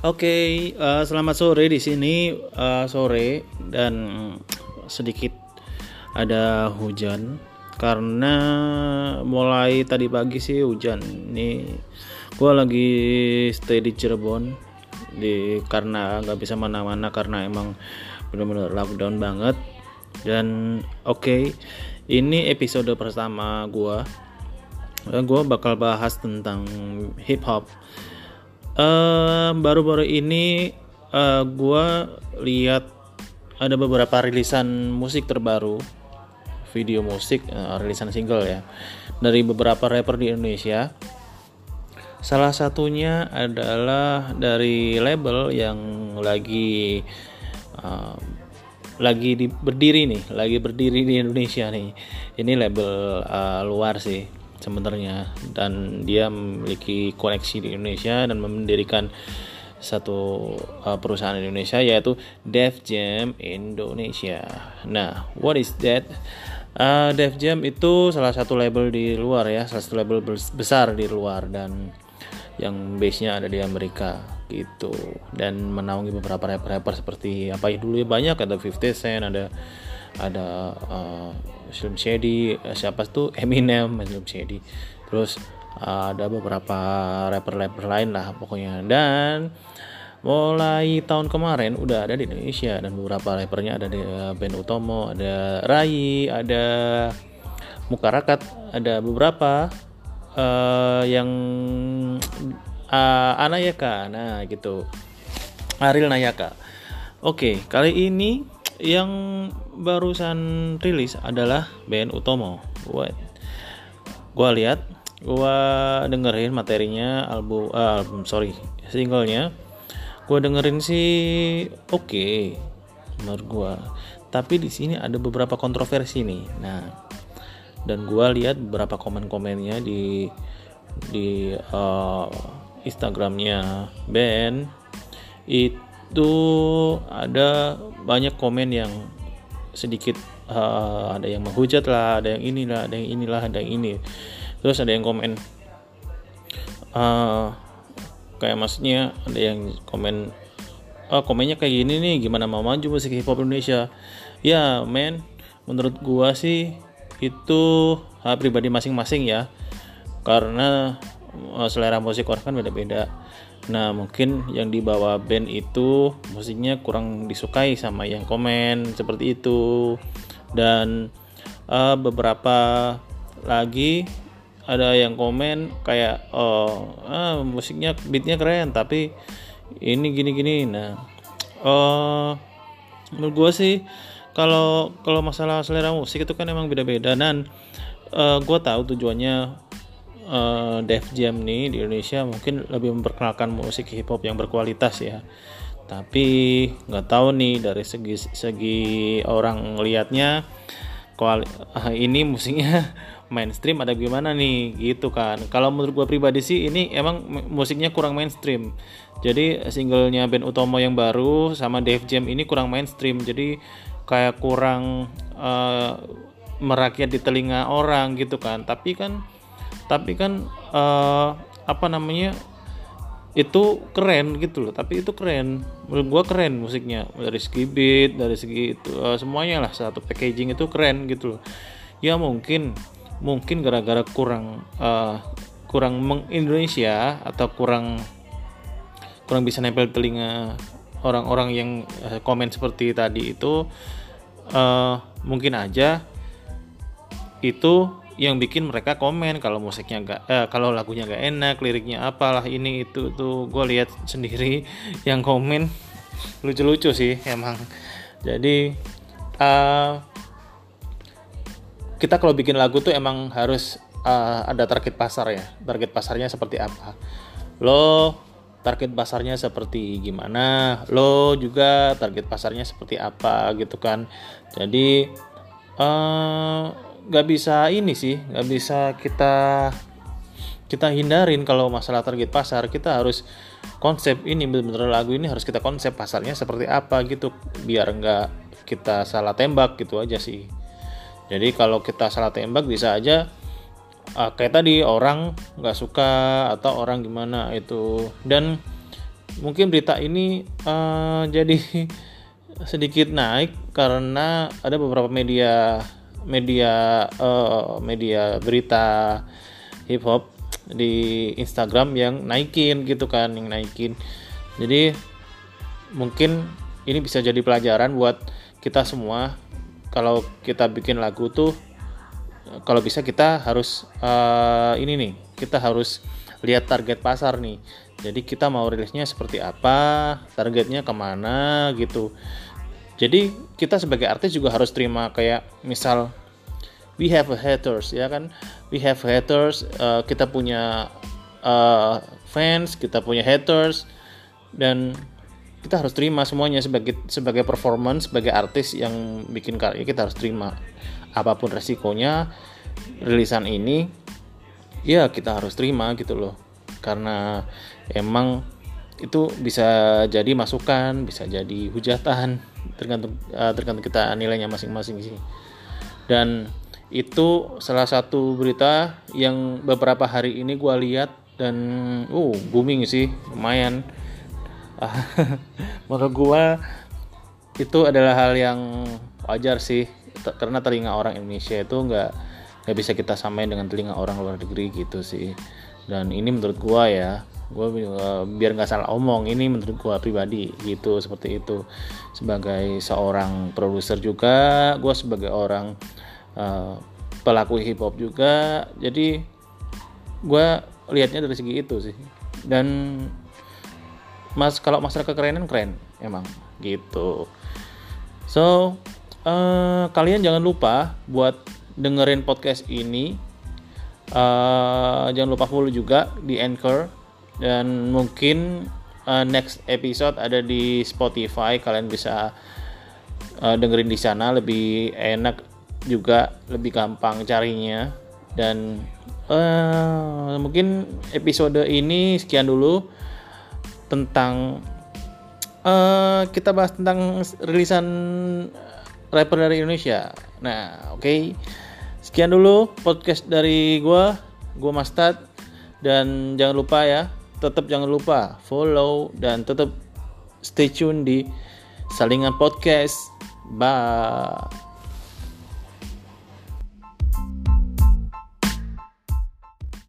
Oke, uh, selamat sore di sini uh, sore dan sedikit ada hujan karena mulai tadi pagi sih hujan. Ini gue lagi stay di Cirebon di karena nggak bisa mana-mana karena emang benar-benar lockdown banget. Dan oke, okay, ini episode pertama gue. Gue bakal bahas tentang hip hop baru-baru uh, ini uh, gue lihat ada beberapa rilisan musik terbaru. Video musik uh, rilisan single ya dari beberapa rapper di Indonesia. Salah satunya adalah dari label yang lagi uh, lagi di, berdiri nih lagi berdiri di Indonesia nih. Ini label uh, luar sih sebenarnya dan dia memiliki koneksi di Indonesia dan mendirikan satu uh, perusahaan Indonesia yaitu Def Jam Indonesia. Nah, what is that? Uh, Def Jam itu salah satu label di luar ya, salah satu label besar di luar dan yang base-nya ada di Amerika gitu dan menaungi beberapa rapper-rapper seperti apa ya dulu ya banyak ada 50 Cent ada ada uh, Slim Shady uh, siapa tuh? Eminem Slim Shady. Terus uh, ada beberapa rapper-rapper lain lah pokoknya. Dan mulai tahun kemarin udah ada di Indonesia dan beberapa rappernya ada di Ben Utomo ada Rai ada Mukarakat ada beberapa uh, yang uh, Anayaka nah gitu. Aril Nayaka. Oke kali ini yang barusan rilis adalah band Utomo. Gue gua lihat, gua dengerin materinya album uh, album sorry singlenya. Gua dengerin sih oke okay, menurut gua. Tapi di sini ada beberapa kontroversi nih. Nah, dan gua lihat beberapa komen-komennya di di uh, Instagramnya band itu ada banyak komen yang sedikit uh, ada yang menghujat lah ada yang inilah ada yang inilah ada yang ini. Terus ada yang komen uh, kayak maksudnya ada yang komen oh, komennya kayak gini nih gimana mau maju musik hip hop Indonesia? Ya men menurut gua sih itu pribadi masing-masing ya. Karena uh, selera musik orang kan beda-beda Nah, mungkin yang dibawa band itu musiknya kurang disukai sama yang komen seperti itu. Dan uh, beberapa lagi ada yang komen kayak oh ah, musiknya beatnya keren tapi ini gini-gini nah uh, menurut gue sih kalau kalau masalah selera musik itu kan emang beda-beda dan uh, gue tahu tujuannya uh, Def Jam nih di Indonesia mungkin lebih memperkenalkan musik hip hop yang berkualitas ya. Tapi nggak tahu nih dari segi segi orang lihatnya uh, ini musiknya mainstream ada gimana nih? Gitu kan. Kalau menurut gue pribadi sih ini emang musiknya kurang mainstream. Jadi singlenya band Utomo yang baru sama Def Jam ini kurang mainstream. Jadi kayak kurang uh, merakyat di telinga orang gitu kan. Tapi kan tapi kan uh, apa namanya itu keren gitu loh. Tapi itu keren. Menurut gua keren musiknya. Dari segi beat dari segi itu uh, semuanya lah. Satu packaging itu keren gitu loh. Ya mungkin mungkin gara-gara kurang uh, kurang meng Indonesia atau kurang kurang bisa nempel telinga orang-orang yang komen seperti tadi itu uh, mungkin aja itu yang bikin mereka komen kalau musiknya gak eh, kalau lagunya gak enak liriknya apalah ini itu tuh gue lihat sendiri yang komen. Lucu-lucu sih emang. Jadi uh, kita kalau bikin lagu tuh emang harus uh, ada target pasar ya. Target pasarnya seperti apa? Lo target pasarnya seperti gimana? Lo juga target pasarnya seperti apa gitu kan? Jadi uh, nggak bisa ini sih nggak bisa kita kita hindarin kalau masalah target pasar. Kita harus konsep ini bener-bener lagu ini harus kita konsep pasarnya seperti apa gitu biar nggak kita salah tembak gitu aja sih. Jadi kalau kita salah tembak bisa aja uh, kayak tadi orang nggak suka atau orang gimana itu. Dan mungkin berita ini uh, jadi sedikit naik karena ada beberapa media media uh, media berita hip hop di Instagram yang naikin gitu kan yang naikin. Jadi mungkin ini bisa jadi pelajaran buat kita semua. Kalau kita bikin lagu tuh kalau bisa kita harus uh, ini nih kita harus lihat target pasar nih. Jadi kita mau rilisnya seperti apa targetnya ke mana gitu jadi kita sebagai artis juga harus terima kayak misal we have haters ya kan? We have haters uh, kita punya uh, fans kita punya haters dan kita harus terima semuanya sebagai sebagai performance sebagai artis yang bikin karya kita harus terima apa pun resikonya. Rilisan ini ya kita harus terima gitu loh. Karena emang itu bisa jadi masukan bisa jadi hujatan tergantung uh, tergantung kita nilainya masing-masing sih dan itu salah satu berita yang beberapa hari ini gue lihat dan uh booming sih lumayan. Menurut gue itu adalah hal yang wajar sih karena telinga orang Indonesia itu nggak nggak bisa kita samain dengan telinga orang luar negeri gitu sih. Dan ini menurut gua ya gue uh, biar nggak salah omong ini menurut gue pribadi gitu seperti itu. Sebagai seorang produser juga gue sebagai orang uh, pelaku hip hop juga jadi gue lihatnya dari segi itu sih. Dan mas kalau masalah kekerenan keren emang gitu. So uh, kalian jangan lupa buat dengerin podcast ini. Uh, jangan lupa follow juga di anchor dan mungkin uh, next episode ada di Spotify kalian bisa uh, dengerin di sana lebih enak juga lebih gampang carinya dan uh, mungkin episode ini sekian dulu tentang uh, kita bahas tentang rilisan rapper dari Indonesia. Nah, oke. Okay. Sekian dulu podcast dari gua, gua Mastad dan jangan lupa ya tetap jangan lupa follow dan tetap stay tune di Salingan Podcast. Bye.